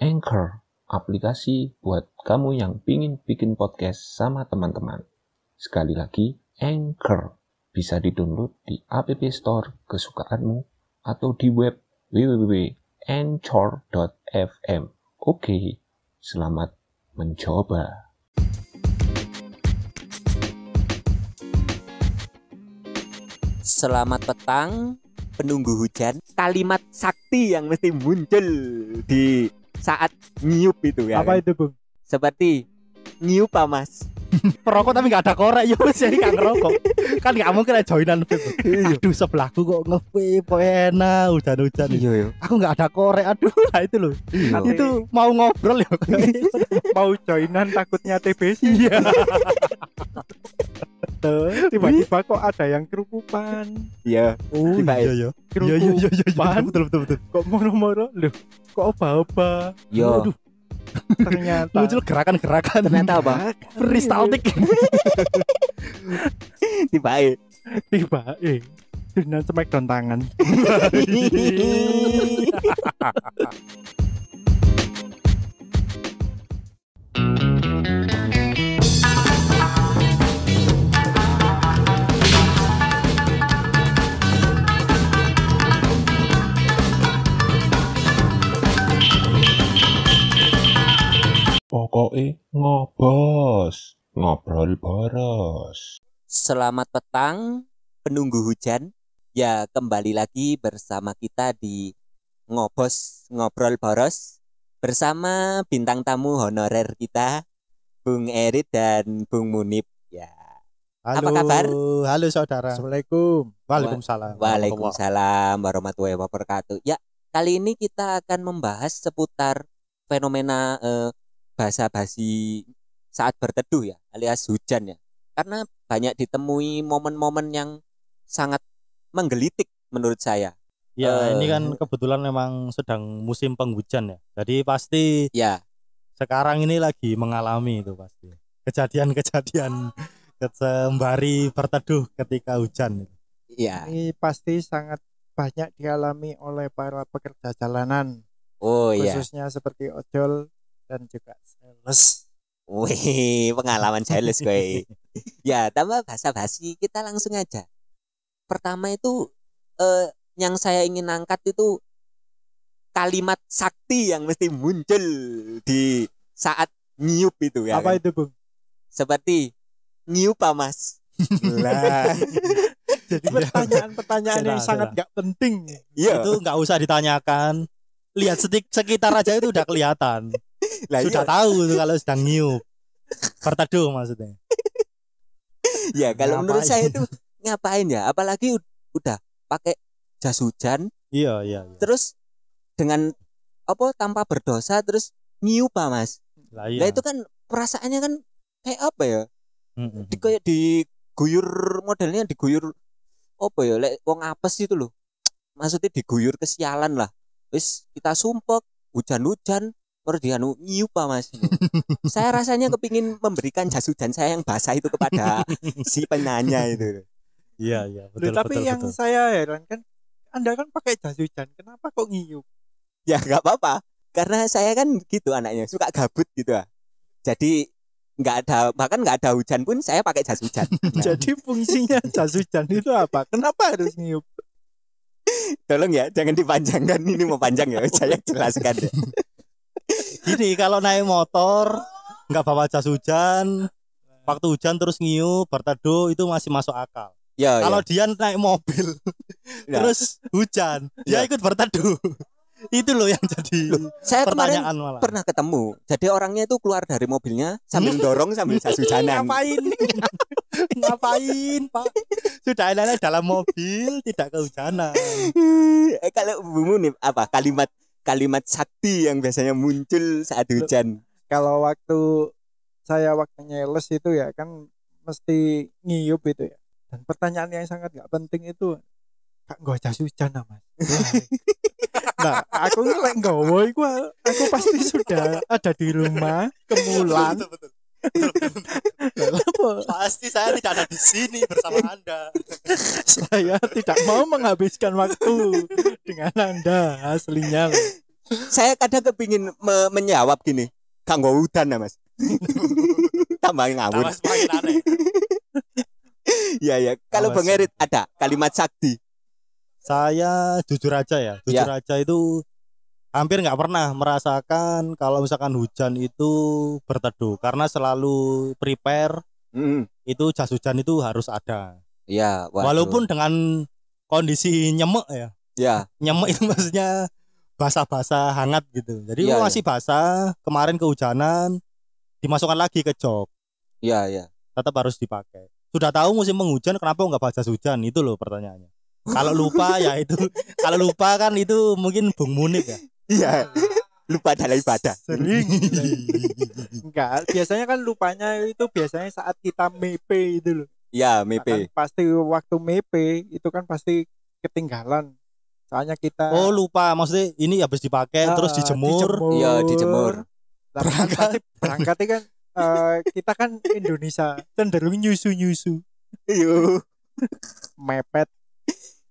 Anchor, aplikasi buat kamu yang pingin bikin podcast sama teman-teman. Sekali lagi, Anchor bisa di-download di App Store kesukaanmu atau di web www.anchor.fm. Oke, selamat mencoba. Selamat petang, penunggu hujan. Kalimat sakti yang mesti muncul di saat nyiup itu ya. Apa kan? itu, Bung? Seperti nyiup apa mas? Perokok tapi gak ada korek ya wis jadi gak ngerokok. kan gak mungkin ada joinan vape. Aduh sebelahku kok nge-vape kok enak hujan-hujan. Iya yo. Aku gak ada korek. Aduh, lah itu loh. Iya. Itu mau ngobrol ya. mau joinan takutnya TBC Iya. Tuh, tiba-tiba kok ada yang kerukupan Iya. Oh Tiba- iya ya. Iya iya iya iya. Kerukupan Betul betul betul. kok moro-moro loh kok oba-oba Yo. Aduh, ternyata muncul gerakan-gerakan. Ternyata apa? Peristaltik. Tiba tiba eh dengan smackdown tangan Pokoknya ngobos, ngobrol boros. Selamat petang, penunggu hujan. Ya kembali lagi bersama kita di ngobos ngobrol boros bersama bintang tamu honorer kita, Bung Erit dan Bung Munib. Ya. Halo, Apa kabar? Halo saudara. Assalamualaikum Waalaikumsalam. Waalaikumsalam warahmatullahi wabarakatuh. Ya, kali ini kita akan membahas seputar fenomena eh, bahasa basi saat berteduh ya, alias hujan ya. Karena banyak ditemui momen-momen yang sangat menggelitik menurut saya. Ya, Eh. ini kan kebetulan memang sedang musim penghujan ya. Jadi pasti Ya, sekarang ini lagi mengalami itu pasti. Kejadian-kejadian sembari berteduh ketika hujan. ya. ini pasti sangat banyak dialami oleh para pekerja jalanan Oh iya. khususnya seperti ojol dan juga sales Wih, pengalaman sales gue. ya, tambah bahasa basi kita langsung aja. Pertama itu eh, yang saya ingin angkat itu kalimat sakti yang mesti muncul di saat nyiup itu ya. apa kan? itu bung Seperti nyiup apa, Mas? lah. jadi pertanyaan-pertanyaan yang sangat gak penting Iya. Itu nggak usah ditanyakan. Lihat sekitar aja itu udah kelihatan. Lah, Sudah iya. tahu itu kalau sedang nyiup. Berteduh maksudnya. Ya, kalau menurut Ngapain? saya itu ngapain ya? Apalagi ud- udah pakai jas hujan Iya, iya, iya. terus dengan apa tanpa berdosa terus nyiup ah, Mas. Lah iya. Itu kan perasaannya kan kayak apa ya? Mm-mm. Di kayak diguyur modelnya diguyur apa ya? Lek wong apes itu loh. Maksudnya diguyur kesialan lah. Wis kita sumpek hujan-hujan terus dia anu nyiup ah, Mas. saya rasanya kepingin memberikan jas hujan saya yang basah itu kepada si penanya itu. Iya, iya, Loh, betul, tapi betul, yang betul. saya heran kan anda kan pakai jas hujan kenapa kok ngiyup Ya nggak apa-apa. Karena saya kan gitu anaknya suka gabut gitu ah. Jadi nggak ada bahkan nggak ada hujan pun saya pakai jas hujan. Nah, jadi fungsinya jas hujan itu apa kenapa harus ngiyup tolong ya jangan dipanjangkan ini mau panjang ya saya jelaskan ya. Gini, kalau naik motor nggak bawa jas hujan, waktu hujan terus ngiup, berteduh itu masih masuk akal. Ya, ya. Kalau dia naik mobil Ya. terus hujan, dia Ya. ikut berteduh. itu loh yang jadi saya kemarin pertanyaan malah. pernah ketemu. Jadi orangnya itu keluar dari mobilnya sambil dorong sambil jas hujanan. Ngapain? Ngapain, Pak? Sudah enak dalam mobil, tidak kehujanan. Eh, Kalau bumu nih apa kalimat kalimat sakti yang biasanya muncul saat hujan. kalau waktu saya waktu nyeles itu ya kan mesti ngiyup itu ya dan pertanyaan yang sangat nggak penting itu kak nggak jas hujan ah, mas nah aku ngelek nggawa iku aku pasti sudah ada di rumah kemulan Betul, betul. Betul? Pasti saya tidak ada di sini bersama Anda. saya tidak mau menghabiskan waktu dengan anda aslinya. Loh. saya kadang kepingin me- menjawab gini. Kanggo udan ya mas. Tambah ngawur ya ya kalau bang Erit ada kalimat sakti? Saya jujur aja ya, jujur aja itu hampir nggak pernah merasakan kalau misalkan hujan itu berteduh karena selalu prepare Hmm, itu jas hujan itu harus ada. ya waduh. Walaupun dengan kondisi nyemek ya, ya nyemek itu maksudnya basah-basah hangat gitu. Jadi oh, masih basah, kemarin kehujanan, dimasukkan lagi ke jok, ya ya tetap harus dipakai. Sudah tahu musim penghujan, kenapa nggak baca hujan? Itu loh pertanyaannya. Kalau lupa ya itu, kalau lupa kan itu mungkin Bung Munib ya. Iya lupa dalam ibadah Sering. Enggak, biasanya kan lupanya itu biasanya saat kita mepe itu loh. ya Nah, kan mepe pasti waktu mepe itu kan pasti ketinggalan. Soalnya kita Oh lupa, maksudnya ini habis dipakai Ah, terus dijemur. Iya, dijemur. Lah, kan pasti berangkatnya kan eh, kita kan Indonesia cenderung nyusu-nyusu, Iya. mepet.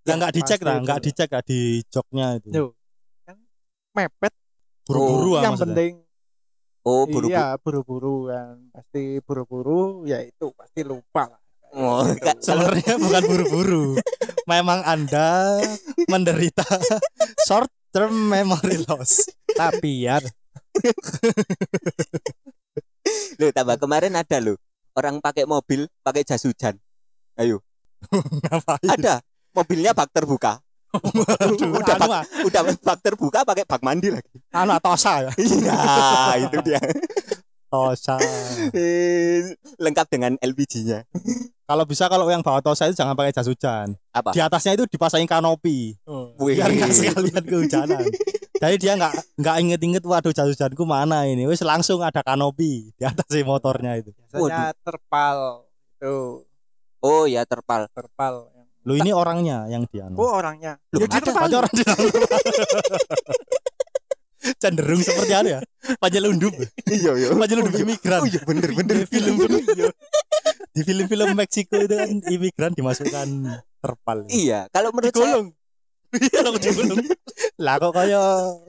Ya nggak dicek lah, itu. nggak dicek lah di joknya itu. Tuh. Mepet. Buru-buru ah yang maksudnya. penting oh buru iya buru-buru kan. Pasti buru-buru ya itu pasti lupa lah. Oh ka- Sebenarnya bukan buru-buru. Memang Anda menderita short term memory loss. tapi ya. Loh, tambah kemarin ada loh orang pakai mobil pakai jas hujan. Ayo. Ngapain? ada. Mobilnya bak terbuka Aduh, udah anu, bak, ah, udah bak terbuka pakai bak mandi lagi anu ah, tosa ya. iya itu dia Tosa. Eh, lengkap dengan LPG-nya Kalau bisa kalau yang bawa tosa itu jangan pakai jas hujan. apa Di atasnya itu dipasangin kanopi. Wih. biar nggak sekalian kehujanan. Jadi dia nggak nggak inget-inget waduh jas hujanku mana ini. Wis langsung ada kanopi di atas si motornya itu. biasanya terpal itu oh ya terpal terpal Lu ini orangnya yang dianu. oh orangnya Loh, ya ada. Berarti orang di cenderung seperti apa ya? Panjelundup. iya iya Panjelundup imigran. oh iya bener bener Di film-film di film-film Meksiko itu kan imigran dimasukkan terpal. iya kalau menurut saya Iya lo digulung. Lah kok kaya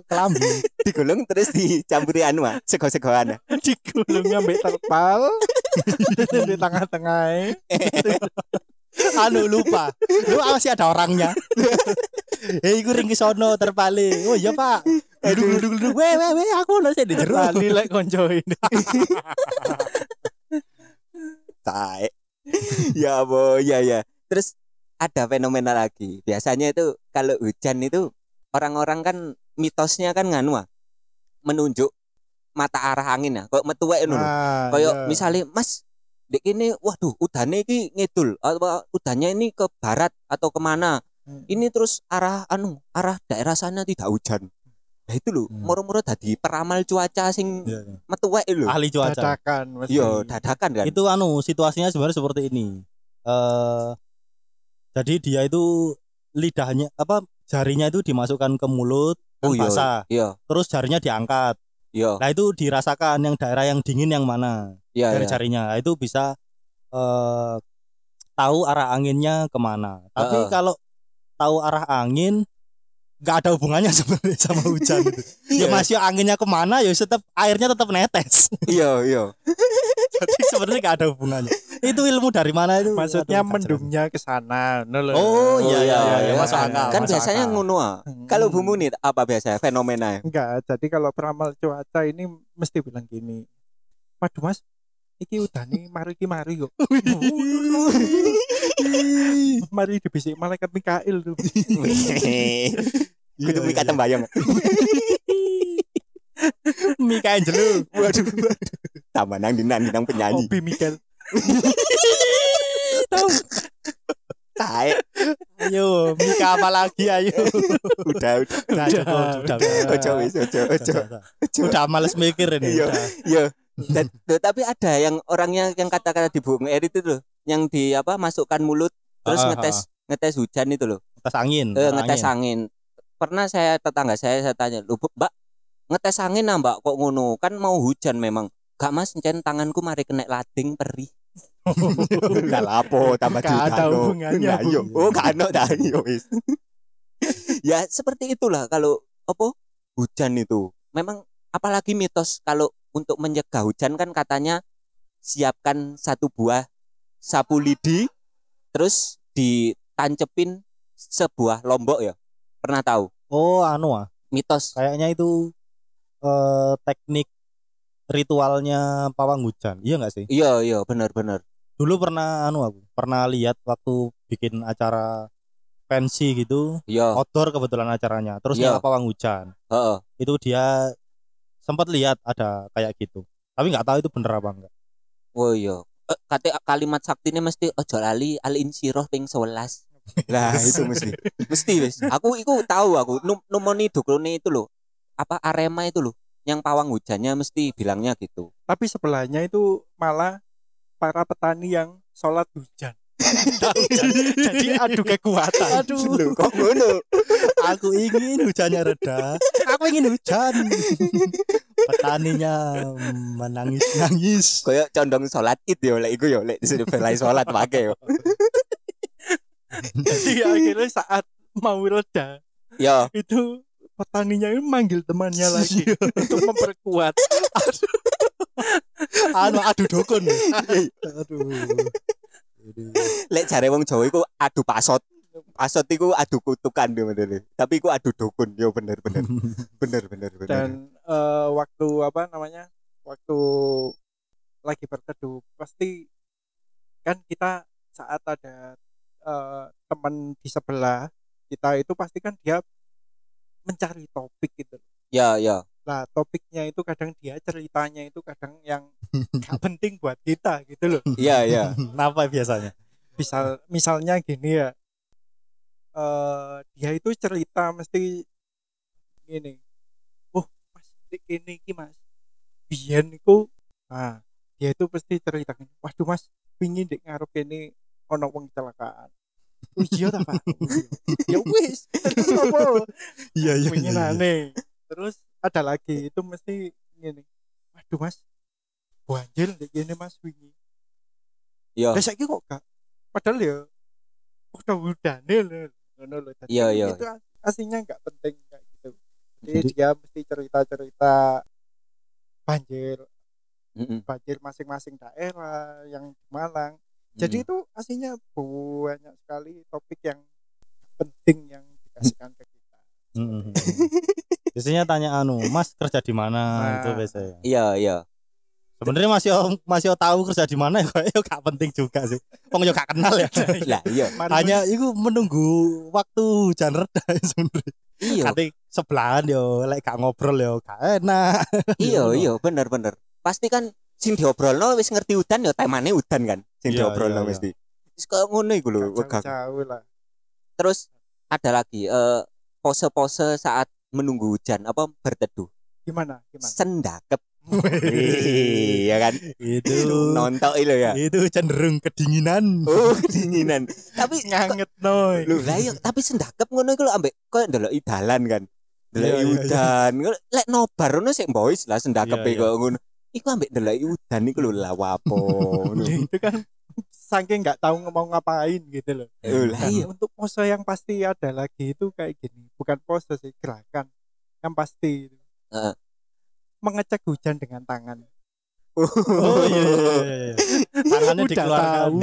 kelambi. digulung terus dicampuri anu ah, sego-segoan digulungnya mbak terpal di tengah-tengah anu lupa lu masih ada orangnya eh iku ring sono terpale oh iya pak duduk duduk duduk weh weh weh aku sih di jero lali lek konco ini Tae. ya boh, ya ya. Terus ada fenomena lagi. Biasanya itu kalau hujan itu orang-orang kan mitosnya kan nganu ah, menunjuk mata arah angin ya. Kok metu wae ngono. Kayak iya. misalnya Mas Dek ini waduh udane iki ngidul atau udannya ini ke barat atau ke mana Hmm. ini terus arah anu arah daerah sana tidak hujan. Nah itu loh Hmm. moro-moro tadi peramal cuaca sing metu wae lho ahli cuaca. Dadakan mesti. iya dadakan kan. Itu anu situasinya sebenarnya seperti ini. Eh jadi dia itu lidahnya apa jarinya itu dimasukkan ke mulut kan oh iya. basah. Iya. Terus jarinya diangkat iya nah itu dirasakan yang daerah yang dingin yang mana iya dari iya. jarinya Nah, itu bisa eh tahu arah anginnya ke mana. Tapi Heeh. kalau tahu arah angin nggak ada hubungannya sebenarnya sama hujan itu. ya Iya. masih anginnya ke mana ya tetap airnya tetap netes. iya iya Jadi sebenarnya nggak ada hubungannya. Itu ilmu dari mana itu? maksudnya Aduh, mendungnya ke sana no. Oh, iya, Oh, iya, iya, iya. masuk akal. kan masuk biasanya akal. ngono ah. Hmm. kalau Bu Munit apa biasanya fenomena enggak jadi kalau peramal cuaca ini mesti bilang gini waduh mas iki udah nih mari ki mari kok mari dibisik malaikat Mikail tuh Kudu Iya, mika iya. tembayang. Mika Angelo. Waduh. Tambah nang dinang dinang penyanyi. Obi Mikael Tae. Ayo, Mika apa lagi ayo. Udah udah. Udah cukup, sudah. Ojo wis ojo ojo. Udah. Udah males mikir ini. Iya. udah. Iya. Dan- tapi ada yang orangnya yang kata-kata di Bung Eri itu loh, yang di apa masukkan mulut terus Ah, ah, ngetes ngetes hujan itu loh. Ngetes angin. Eh, ngetes angin. Pernah saya tetangga saya saya tanya, "Lu, Mbak, ngetes angin ah, Mbak, kok ngono? Kan mau hujan memang." Gak mas, encen tanganku mari kena lading perih. Lah lapo tambah ada diutano. hubungannya. Bu. Oh, gak ada dah, wis. ya seperti itulah kalau apa hujan itu. Memang apalagi mitos kalau untuk mencegah hujan kan katanya siapkan satu buah sapu lidi terus ditancepin sebuah lombok ya. Pernah tahu? Oh, anu ah. Mitos. Kayaknya itu eh teknik ritualnya pawang hujan. Iya nggak sih? Iya, iya, benar-benar. Dulu pernah anu aku, pernah lihat waktu bikin acara pensi gitu, Iya, outdoor kebetulan acaranya. Terus Iya. pawang hujan. heeh. Itu dia sempat lihat ada kayak gitu. Tapi nggak tahu itu bener apa enggak. Oh iya. Eh, kate kalimat sakti ini mesti ojo lali al insiroh ping 11. Lah itu mesti. Mesti wis. Aku iku tahu aku num numoni itu loh. Apa Arema itu loh. Yang pawang hujannya mesti bilangnya gitu. Tapi sebelahnya itu malah para petani yang sholat hujan. Jadi adu kekuatan. Aduh, kok ngono? aku ingin hujannya reda. Aku ingin hujan. Petaninya menangis-nangis. Kayak condong sholat id ya lek iku ya lek disuruh belai sholat pakai yo. Jadi akhirnya saat mau reda Ya, itu petaninya ini manggil temannya lagi untuk memperkuat. Anu adu dukun. Aduh. lek jare wong Jawa iku adu pasot. Pasot iku adu kutukan yo bener. Tapi iku adu dukun yo bener bener. Bener bener bener. Dan eh, waktu apa namanya? Waktu lagi berteduh pasti kan kita saat ada eh, teman di sebelah kita itu pasti kan dia mencari topik gitu. Ya ya. Nah topiknya itu kadang dia ceritanya itu kadang yang gak penting buat kita gitu loh. Iya iya. Kenapa biasanya? Misal misalnya gini ya, eh dia itu cerita mesti gini, oh mas ini ki mas, biyen iku, nah dia itu pasti cerita waduh mas, pingin dek ngarep ini ono wong kecelakaan. Iya ta pak? Oh, iya. ya wis, terus apa? Iya iya. Pingin aneh. Terus ada lagi itu mesti gini, waduh mas, banjir dek gini mas wingi. Iya. Lah saiki kok gak padahal ya udah udah lho. Ngono lho. Jadi Iya, iya. Itu as- aslinya nggak penting kayak gitu. Jadi Jadi- dia mesti cerita-cerita banjir, Mm-mm. banjir masing-masing daerah yang di Malang. Jadi Mm. itu aslinya banyak sekali topik yang penting yang dikasihkan ke kita. Mm-mm. Biasanya tanya anu, Mas kerja di mana? Nah. Itu biasanya. Iya iya. Sebenarnya masih masih tahu kerja di mana ya gak penting juga sih. Wong yo gak kenal ya. Lah iya. Hanya itu menunggu waktu hujan reda ya sebenarnya. Iya. Kate sebelahan yo lek gak ngobrol yo gak enak. Iya iya bener bener. Pasti kan sing diobrolno wis ngerti udan ya temane udan kan. Sing Iya, diobrolno iya, iya. mesti. Wis kaya ngono iku lho lah. Terus ada lagi eh pose-pose saat menunggu hujan apa berteduh. Gimana? Gimana? Sendakep. Iya kan. itu Nontok itu ya. itu cenderung kedinginan. Oh, kedinginan. Tapi Nganget noy. Lho lah iya, tapi sendakep ngono iku lho ambek koyo ndeloki dalan kan. Ndeloki Iya, iya, udan. Lek nobar ngono sik boys lah sendakep iya. koyo ngono. Iku ambek ndeloki udan iku lho lah wapo. ngono. Ya, itu kan saking nggak tahu mau ngapain gitu loh. Eh, lah Dan iya. untuk pose yang pasti ada lagi itu kayak gini, bukan pose sih gerakan yang pasti. Heeh. Mengecek hujan dengan tangan. Oh iya iya iya. iya. Tangannya Udah dikeluarkan. tahu.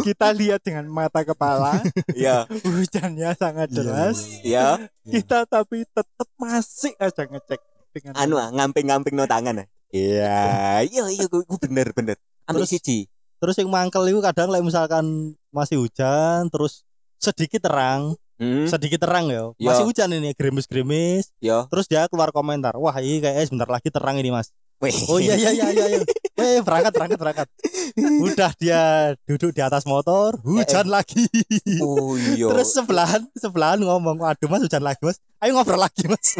Kita lihat dengan mata kepala, Iya, hujannya sangat Iya, deras. iya. Kita tapi tetap masih aja ngecek dengan Anu ah, ngamping-ngamping no tangan ah. Iya, iya iya gue bener bener. Ambil Terus- siji. Terus yang mangkel itu kadang like misalkan masih hujan terus sedikit terang, Hmm, sedikit terang ya. Masih hujan ini gerimis-gerimis. yo. Terus dia keluar komentar, "Wah, ini kayaknya sebentar lagi terang ini, Mas." Wih. Oh iya iya iya iya. iya. Eh berangkat berangkat berangkat. Udah dia duduk di atas motor, hujan lagi. Oh iya. Terus sebelahan sebelahan ngomong, "Aduh Mas, hujan lagi, Mas. Ayo ngobrol lagi, Mas."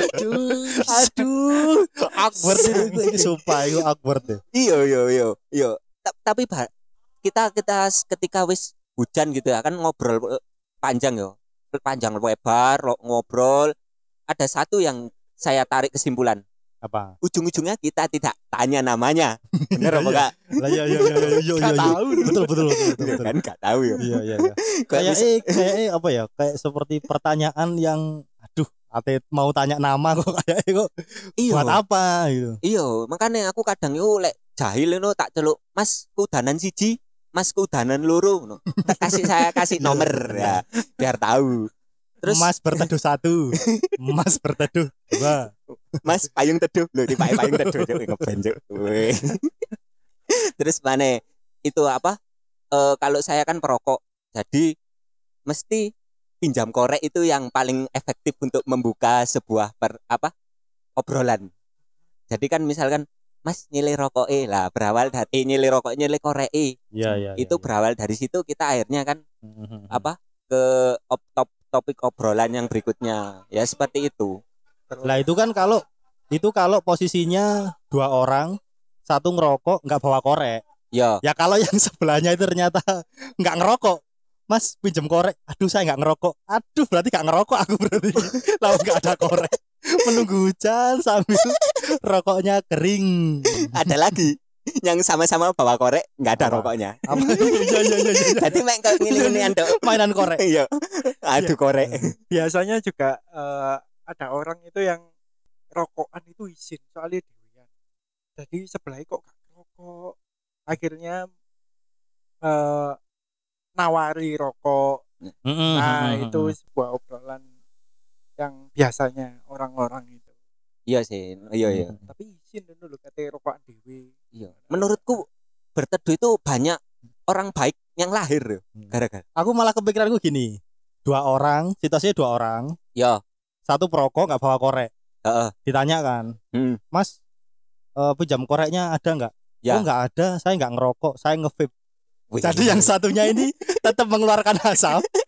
Aduh, Aduh, awkward itu, itu sumpah, itu awkward deh. iya iya iya iya Ta- tapi kita kita ketika wis hujan gitu ya kan ngobrol eh, panjang ya panjang lebar ngobrol ada satu yang saya tarik kesimpulan Apa? ujung-ujungnya kita tidak tanya namanya bener apa Iya, enggak Lah iya iya iya iya iya. Nggak iya. tahu. Betul betul betul betul. betul. kan nggak tahu ya Iya iya iya. Kayak eh kayak eh apa ya kayak seperti pertanyaan yang aduh ate mau tanya nama kok kayak kok Iya. buat apa gitu. Iya, makanya aku kadang yo lek jahil ngono tak celuk, Mas kudanan siji, Mas kudanan loro ngono. Tak kasih saya kasih nomor ya, biar tahu. Terus Mas, Mas berteduh satu, Mas berteduh dua. payung teduh lho di payung payung teduh Cuk, ngeben Cuk. Weh. Terus mana itu apa? Eh kalau saya kan perokok, jadi mesti pinjam korek itu yang paling efektif untuk membuka sebuah per, apa obrolan. Jadi kan misalkan Mas nyilih rokok eh lah berawal dari eh, nyilih rokok nyilih korek eh Iya iya. itu berawal dari situ kita akhirnya kan Hmm. apa ke op, top, topik obrolan yang berikutnya ya seperti itu. Lah itu kan kalau itu kalau posisinya dua orang satu ngerokok nggak bawa korek. Ya Ya kalau yang sebelahnya itu ternyata nggak ngerokok, Mas pinjem korek. Aduh saya nggak ngerokok. Aduh berarti nggak ngerokok aku berarti. Lalu nggak ada korek. Menunggu hujan sambil rokoknya kering. ada lagi yang sama-sama bawa korek nggak ada Apa? rokoknya. Apa? Iya iya iya. iya. Jadi mek kok ngene-ngene andok. Mainan korek. Iya. Aduh korek. biasanya juga eh, ada orang itu yang rokokan itu izin soalnya dewean jadi sebelahnya kok gak rokok akhirnya eh nawari rokok nah itu sebuah obrolan yang biasanya orang-orang itu Iya sih. Iya iya. tapi izin dulu kata rokokan dewe Iya. Menurutku berteduh itu banyak orang baik yang lahir loh, Hmm. gara-gara. Aku malah kepikiranku gini. Dua orang, situasinya dua orang, Ya, satu perokok nggak bawa korek. heeh. Ditanya kan, Hmm. Mas, eh, pinjam koreknya ada nggak? Ya. Oh nggak ada, saya nggak ngerokok, saya nge-vape. Jadi yang satunya ini tetap mengeluarkan asap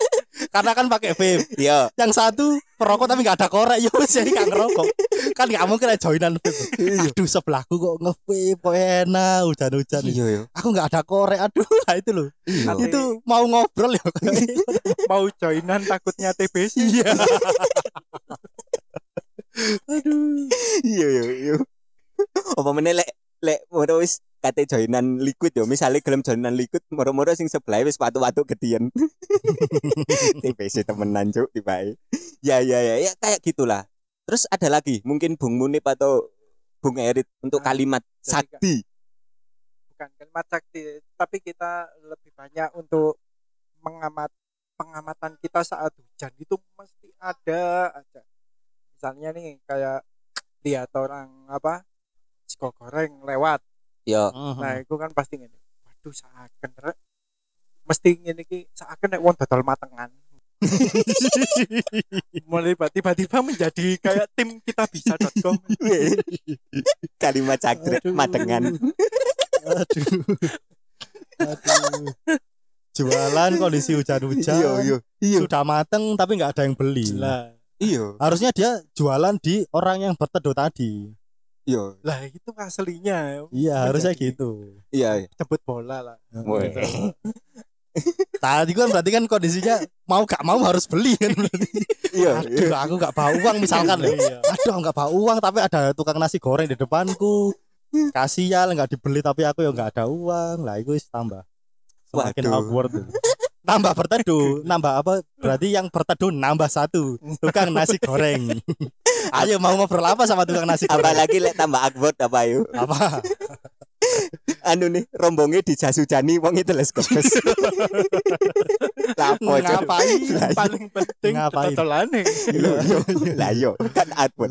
karena kan pakai vape. Iya. Yang satu perokok tapi nggak ada korek, ya wis jadi nggak ngerokok. Kan nggak mungkin ada joinan vape. Aduh sebelahku kok nge-vape, kok enak hujan-hujan. Iya, iya. Aku nggak ada korek, aduh lah itu loh. Iya. Itu mau ngobrol ya. mau joinan takutnya TBC Iya. aduh. Iya, iya, iya. Apa meneh lek lek moro wis kate joinan liquid yo, misalnya gelem joinan liquid moro-moro sing sebelah wis watu-watu gedian. TPC temenan cuk tibae. Ya ya ya ya kayak gitulah. Terus ada lagi mungkin Bung Munip atau Bung Erit untuk Nah, kalimat sakti. bukan kalimat sakti tapi kita lebih banyak untuk mengamat pengamatan kita saat hujan itu mesti ada aja misalnya nih kayak lihat orang apa sego goreng lewat Yo. nah itu kan pasti gini waduh seakan rek mesti ngene iki seakan nek wong dodol matengan mulai tiba-tiba menjadi kayak tim kita bisa.com kalimat Aduh. matengan. Aduh. Aduh. Jualan kondisi hujan-hujan. Iya iya iya. Sudah mateng tapi nggak ada yang beli. lah Iya Harusnya dia jualan di orang yang berteduh tadi. Iya lah itu aslinya Iya, harusnya gitu. iya. jemput bola lah Woi. Tadi kan berarti kan kondisinya mau gak mau harus beli kan berarti. Iya. Aduh, aku nggak bawa uang misalkan ya. Iya. Aduh, nggak bawa uang tapi ada tukang nasi goreng di depanku. Kasihan nggak dibeli tapi aku yang nggak ada uang. Lah itu tambah semakin Waduh. awkward. Tuh. Nambah berteduh, nambah apa? Berarti yang berteduh nambah satu. Tukang nasi goreng. Ayo mau ngobrol apa sama tukang nasi goreng? Apalagi lek tambah akbot apa yuk? Apa? anu nih rombongnya dijasujani wong itu les. Lapo Cuk? Ngapain? paling penting Ngapain? totolane Yo yo lah yo kan akbot.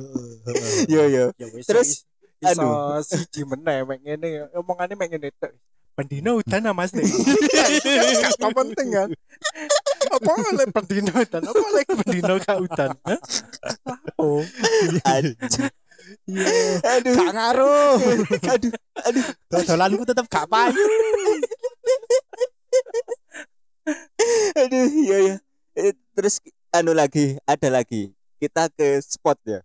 Yo yo. ya Terus, iso aduh. siji meneh mek ngene omongane mek ngene tok pendino ah, Mas nih gak penting kan apa oleh pendino udan apa oleh pendino udan Hah? oh Aduh. Aduh. Gak ngaruh. Aduh. Aduh. Dodolanku tetap gak payu. Aduh, iya ya. Terus anu lagi, ada lagi. Kita ke spot ya.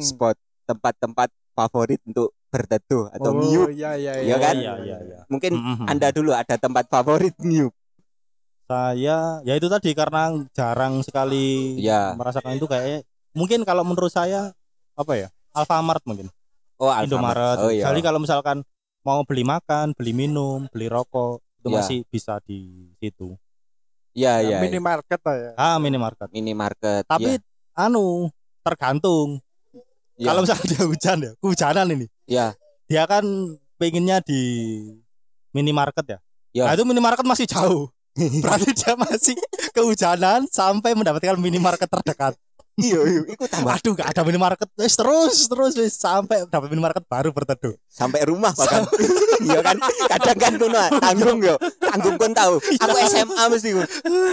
Spot tempat-tempat favorit untuk berteduh atau oh ngiyup. iya iya Iya kan? Iya, iya, iya. Mungkin Mhm. Anda dulu ada tempat favorit ngiyup. Saya ya itu tadi karena jarang sekali Iya. merasakan itu kayak mungkin kalau menurut saya apa ya? Alfamart mungkin. Oh, Indomaret. Oh iya. Jadi kalau misalkan mau beli makan, beli minum, beli rokok itu Iya. masih bisa di situ. Iya, iya. minimarket lah ya Ah, minimarket. Minimarket. Tapi iya. anu tergantung. Ya, Kalau misalnya dia hujan ya, kehujanan ini. ya, Dia kan pengennya di minimarket ya. Ya. Nah, itu minimarket masih jauh. Berarti dia masih kehujanan sampai mendapatkan minimarket terdekat. iya, iya, iku tambah Waduh, gak ada minimarket. Wis terus terus wis sampai dapat minimarket baru berteduh. sampai rumah bahkan. Iya kan, kadang kan kono ah, tanggung yo, tanggung kon tahu. Aku SMA mesti ku.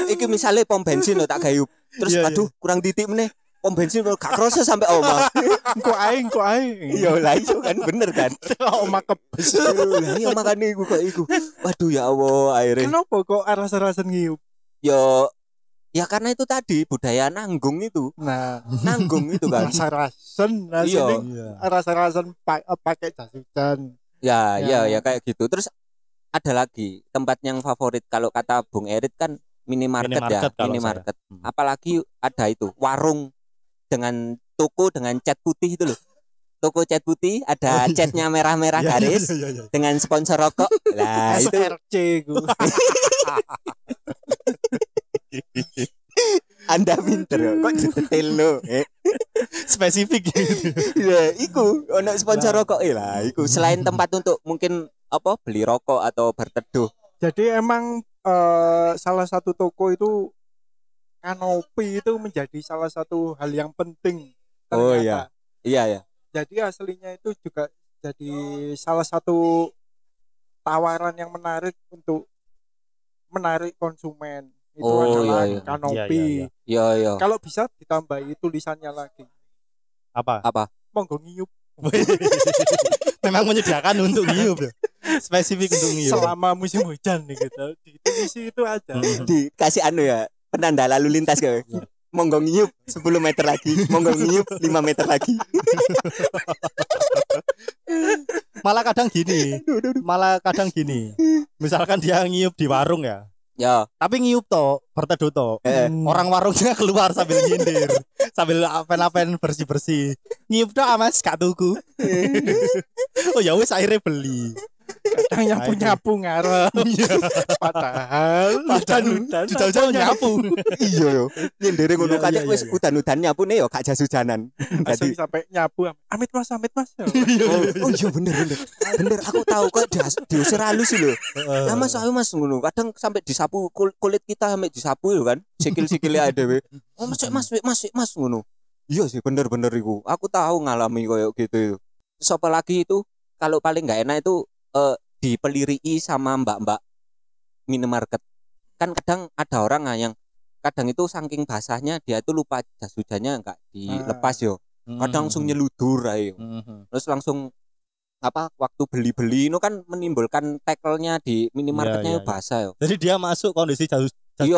Iki misalnya pom bensin lho tak gayup. Terus Iya, iya. aduh kurang titik meneh. Pom bensin gak kroso sampai omah. Kok ae, kok ae. Iya lah iso kan bener kan. Oma kebes. Lah iya makane iku kok iku. Waduh ya Allah akhirnya. Kenapa kok rasa-rasa ngiup? Yo ya karena itu tadi budaya nanggung itu. Nah, Nanggung itu kan. rasa-rasen, Iya. rasanya Iya. rasa-rasan pa- eh, pakai jas hujan. Ya, ya, Ya. ya kayak gitu. Terus ada lagi tempat yang favorit kalau kata Bung Erit kan minimarket, Minimarket ya, minimarket. saya. Hmm. Apalagi ada itu warung dengan toko dengan cat putih itu loh. Toko cat putih ada Oh, iya. catnya merah-merah Iya, iya, garis iya, iya. dengan sponsor rokok. Nah, itu SRC. Anda pinter ya. Kok detail lo. Eh. Spesifik gitu. Ya, iku ono sponsor Lah. rokok lah. Iku selain tempat untuk mungkin apa beli rokok atau berteduh. Jadi emang eh, salah satu toko itu kanopi itu menjadi salah satu hal yang penting. Oh, ternyata. Iya ya. Jadi aslinya itu juga jadi salah satu tawaran yang menarik untuk menarik konsumen. Itu Oh, adalah iya, iya. kanopi. Iya, iya, iya. Iya iya. Kalau bisa ditambahi tulisannya lagi. Apa? Apa? Monggo ngiyup Memang menyediakan untuk ngiup ya. Spesifik untuk ngiup. selama musim hujan nih gitu. Ditulisi itu aja. Hmm. dikasih anu ya penanda lalu lintas gawe monggo ngiyup 10 meter lagi monggo ngiyup 5 meter lagi Malah kadang gini. Malah kadang gini. Misalkan dia ngiup di warung ya. ya Tapi ngiup toh, berteduh toh. eh, Orang warungnya keluar sambil nyindir, sambil apen-apen bersih-bersih. Ngiup dah mas gak tuku. oh ya wis akhirnya beli. Kadang nyapu nyapu ngarep. Iya. Padahal hujan-hujan. Jauh-jauh nyapu. iya yo nyendere ngono Iya, kate iya, wis iya. udan-udan nyapu nih yo gak jas hujanan Langsung Jadi- sampai nyapu. Amit mas, amit mas. oh, oh iya bener bener bener aku tahu kok diusir halus sih lho nah mas ayo mas ngono kadang sampai disapu kul- kulit kita sampai disapu yo kan sikil-sikilnya ada we oh mas mas mas mas ngono iya sih bener bener iku aku tahu ngalami koyo gitu itu Terus apa lagi itu kalau paling nggak enak itu eh, dipelirii sama mbak-mbak minimarket kan kadang ada orang ah yang kadang itu saking basahnya dia itu lupa jas hujannya nggak dilepas yo kadang langsung nyeludur ayo Mhm. terus langsung apa waktu beli-beli itu kan menimbulkan tackle-nya di minimarketnya Iya, itu iya, basah yo Jadi dia masuk kondisi jas, jas Iya.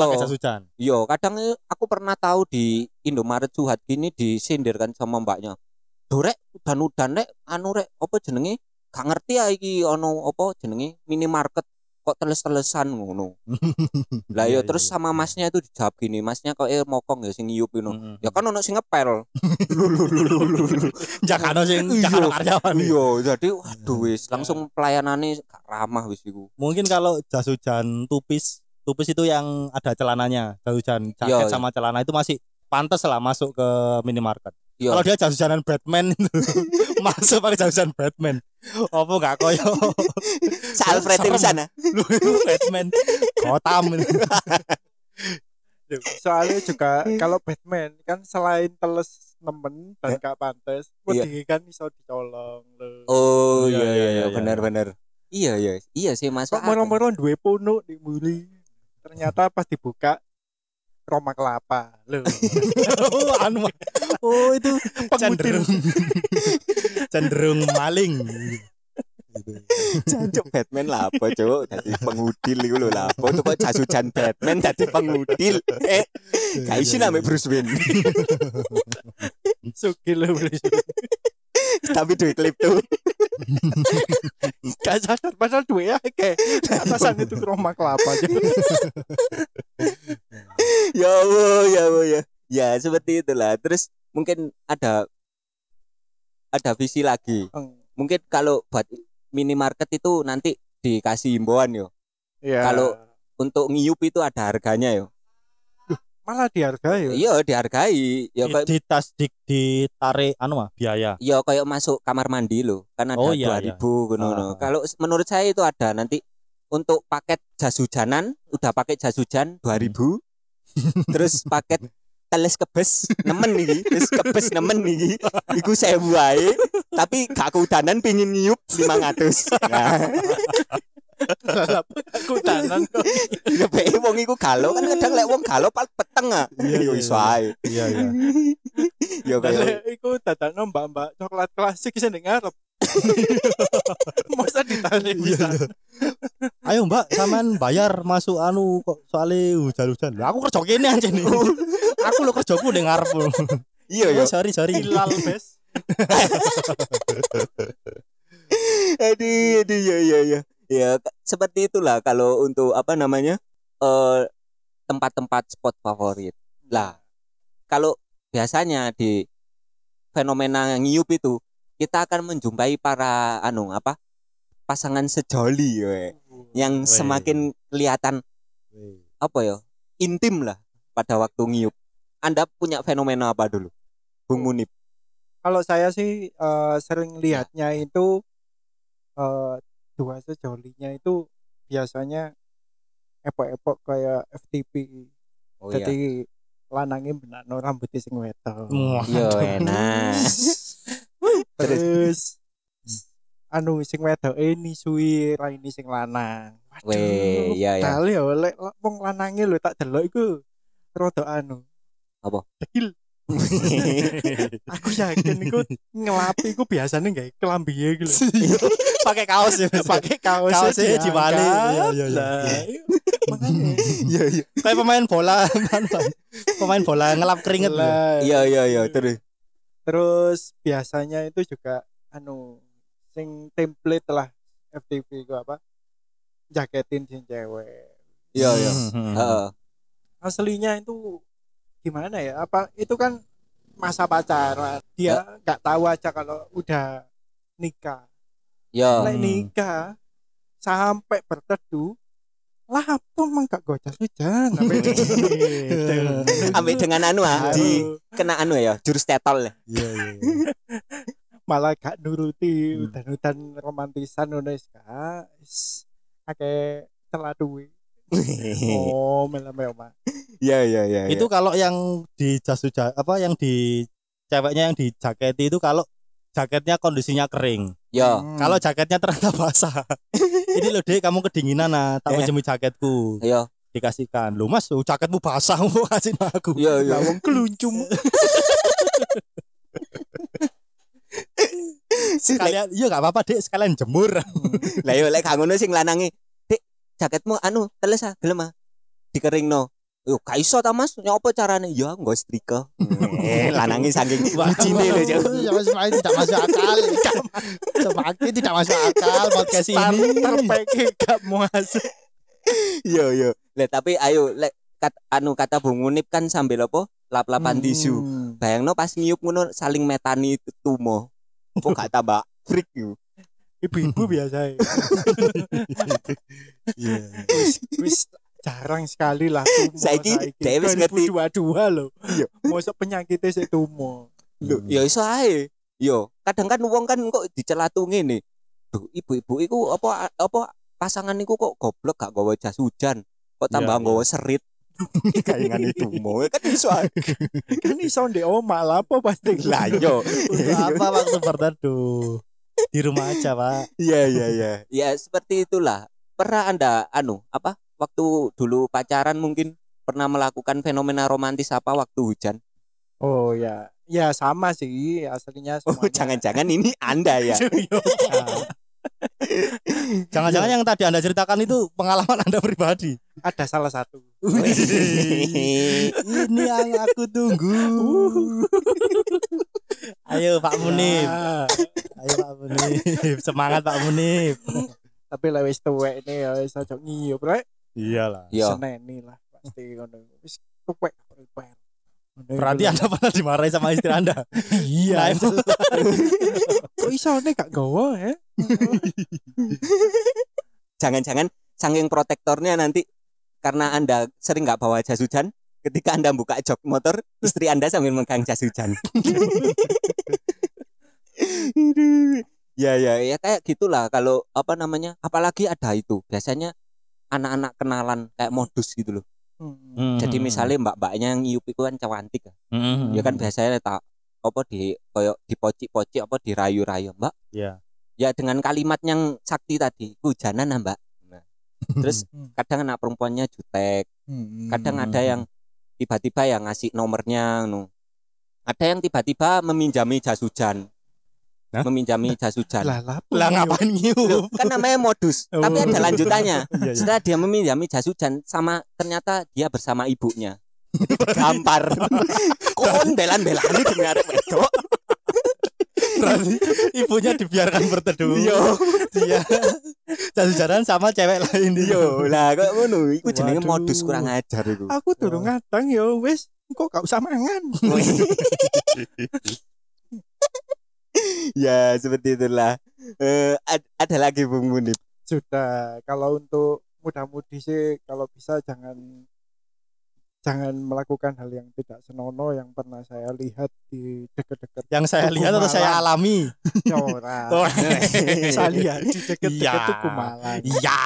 Yo, kadang eh, aku pernah tahu di Indomaret Suhat gini disindir kan sama mbaknya. Dorek udan-udan rek anu rek apa jenenge? Gak ngerti ya iki ono apa jenenge minimarket kok teles-telesan ngono. Lah yo Iya, terus iya. sama masnya itu dijawab gini, masnya kok eh mokong ya sing ngiyup ngono. Ya kan ono sing ngepel. Jakano sing Iya. jakano karyawan. ya. Iya, jadi waduh wis langsung pelayanannya gak ramah wis iku. Mungkin kalau jas hujan tupis, tupis itu yang ada celananya, jas hujan jaket sama celana itu masih pantas lah masuk ke minimarket. Kalau dia jas hujanan Batman masuk pakai jas hujan Batman. Apa enggak koyo Sa Alfred Serem. di sana. lu Batman Gotham. Soalnya juga kalau Batman kan selain teles nemen dan gak pantes, Iya. wedi kan iso dicolong lho. Oh Iya, iya iya, iya iya, benar benar. Iya iya iya sih Mas. Kok moro-moro duwe punuk dibuli. Ternyata pas dibuka Roma kelapa. Loh. oh, anu. Oh, itu cenderung cenderung maling. Jancuk Batman lah apa cuk Dadi pengudil lho lah apa tuh kok jas hujan Batman dadi pengudil eh gak isi name Bruce Wayne Sugih lho. beli. tapi duit klip tuh Gak sadar padahal duwe akeh. Atasan itu Roma kelapa aja. ya Allah ya Allah ya ya seperti itulah terus mungkin ada ada visi lagi Eng. mungkin kalau buat minimarket itu nanti dikasih himbauan yo Iya. Kalau- untuk ngiyup itu ada harganya yo malah dihargai. ya. Iya dihargai. Ya Di, kayak di tas di, ditarik anu mah biaya. ya kayak masuk kamar mandi loh. Kan ada Oh, iya, 2000 ngono. Ah. Kalau menurut saya itu ada nanti untuk paket jas hujanan udah pakai jas hujan 2000. terus paket teles kebes nemen nih terus kebes nemen nih iku saya wae tapi gak kehudanan pingin nyiup 500 nah Aku tanan. bae wong iku galau kan kadang lek wong galau pal peteng ah Iya, yo iya, iso ae Iya iya. ya kayak Lek iku dadakno mbak-mbak coklat klasik sing ning ngarep. Masa ditarik bisa. Ayo Mbak, sampean bayar masuk anu kok soalnya hujan-hujan. Lah aku kerja kene aja nih. aku lo kerjaku ning ngarep. iya Oh, ya sorry sorry. Hilal bes. aduh aduh ya ya ya ya seperti itulah kalau untuk apa namanya eh tempat-tempat spot favorit lah kalau biasanya di fenomena ngiup itu kita akan menjumpai para anu apa pasangan sejoli we, yang Weh. semakin kelihatan apa ya intim lah pada waktu ngiup. Anda punya fenomena apa dulu? Bung Munib. Kalau saya sih eh, sering lihatnya itu eh, dua sejolinya itu biasanya epok-epok kayak FTP. oh iya. Jadi lanangnya benakno rambutnya sing wedok. Aduh. enak Terus anu sing wedok ini suwi raini sing lanang. Weh, iya, iya. Kali ya lek wong lanange lho tak delok iku rada anu. Apa? Dekil. Aku yakin iku ngelapi iku biasanya gak kelambi gitu. Pakai kaos ya. Pakai kaos Kaosnya dibalik. Iya, iya, iya. Makanya. iya iya Kayak pemain bola, pemain bola ngelap keringet. iya iya iya terus Terus biasanya itu juga anu sing template lah FTV itu apa? Jaketin sing cewek. iya iya. Heeh. Aslinya itu gimana ya? Apa itu kan masa pacaran. Dia nggak tahu aja kalau udah nikah. iya Hmm. nikah sampai berteduh lah apa emang gak gocas hujan ambek dengan anu ah di kena anu ya jurus tetol ya Iya iya. malah gak nuruti Hmm. udan-udan romantisan ngono wis gak akeh celah duwe oh mele mah iya iya iya Itu kalau yang di jas hujan apa yang di ceweknya yang di jaketi itu kalau jaketnya kondisinya kering. iya Hmm. Kalau jaketnya ternyata basah. Ini loh dek kamu kedinginan nah, tak Eh. pinjemi jaketku. iya Dikasihkan. Lu mas, oh, jaketmu basah mau kasih aku. iya iya wong keluncum Sekalian, iya gak apa-apa dek, sekalian jemur. lah yo lek gak ngono sing lanange dik jaketmu anu teles ah gelem ah dikeringno yo gak iso ta Mas nyopo carane ya nggo setrika eh lanange saking bucine lho Cuk. Ya, semakin tidak masuk akal. Semakin tidak masuk akal podcast ini. pack gak masuk iya iya lek tapi ayo lek kat, anu kata Bung Munib kan sambil apa lap-lapan tisu Hmm. bayangno pas nyiup ngono saling metani tumo kok gak tambah freak yo ibu-ibu biasa ya. Iya. wis wis jarang sekali lah Saiki dhewe wis ngerti. 2022 lho Iya. mosok penyakitnya sik tumo Lho, ya iso ae. Yo, kadang kan wong kan kok dicelatung ngene. Duh, ibu-ibu iku apa apa pasangan iku kok goblok gak gawa jas hujan. Kok tambah Iya, gawa serit. Kayangan itu mau kan iso ae. kan iso ndek omah lah apa pasti Lah yo. Untuk apa waktu berteduh? Di rumah aja, Pak. Iya iya iya. Ya seperti itulah. Pernah Anda anu apa waktu dulu pacaran mungkin pernah melakukan fenomena romantis apa waktu hujan? Oh ya, ya sama sih aslinya Oh, semuanya. jangan-jangan ini Anda ya. Jangan-jangan yang tadi Anda ceritakan itu pengalaman Anda pribadi. ada salah satu. Ini yang aku tunggu. Ayo Pak Munib. Ya, Ayo Pak Munib. Semangat Pak Munib. tapi lewis tuwek ini ya ojo ngiyup rek. Iyalah. Yo. Seneni lah pasti ngono. Wis tuwek prepare. Berarti Anda pernah dimarahi sama istri Anda. iya. Nah, Kok iso nih gak gowo ya? Jangan-jangan saking protektornya nanti karena Anda sering nggak bawa jas hujan, ketika anda buka jok motor istri anda sambil megang jas hujan ya ya ya kayak gitulah kalau apa namanya apalagi ada itu biasanya anak-anak kenalan kayak modus gitu loh Hmm. jadi misalnya mbak-mbaknya yang iup itu kan cantik ya ya kan biasanya tak apa di koyo dipoci-poci apa dirayu-rayu mbak Iya. ya dengan kalimat yang sakti tadi hujanan nah mbak nah, terus Hmm. kadang anak perempuannya jutek Hmm. kadang ada yang tiba-tiba yang ngasih nomornya no. ada yang tiba-tiba meminjami jas hujan Hah? meminjami jas hujan. Lah lah Lah ngapain Loh, nyium? kan namanya modus Oh. tapi ada lanjutannya. Iya, iya. setelah dia meminjami jas hujan sama ternyata dia bersama ibunya. Gampar. Kon belan-belan demi arek wedok? Berarti ibunya dibiarkan berteduh. Yo. Dia jalan jalan sama cewek lain. Yo lah kok ngono? Iku jenenge modus kurang ajar iku. Aku durung ngadang ya wis. Kok gak usah mangan ya seperti itulah Eh, ad- ada lagi Bung Munib sudah kalau untuk muda-mudi sih kalau bisa jangan jangan melakukan hal yang tidak senonoh yang pernah saya lihat di deket-deket Yang saya Tugu lihat atau saya alami? Ya. Oh. saya lihat di. Tugu Malang Iya.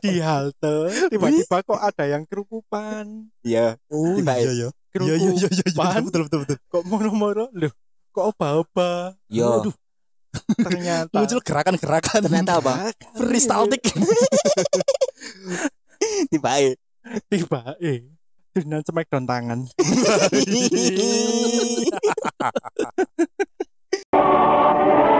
di halte tiba-tiba kok ada yang kerukupan ya Oh Tiba- iya iya. Iya iya iya iya Kerukupan. betul betul betul. kok moro-moro loh kok oba-oba yo. Aduh, ternyata. Muncul gerakan-gerakan. Ternyata apa? Peristaltik. tiba tiba eh. Dengan smackdown tangan. eh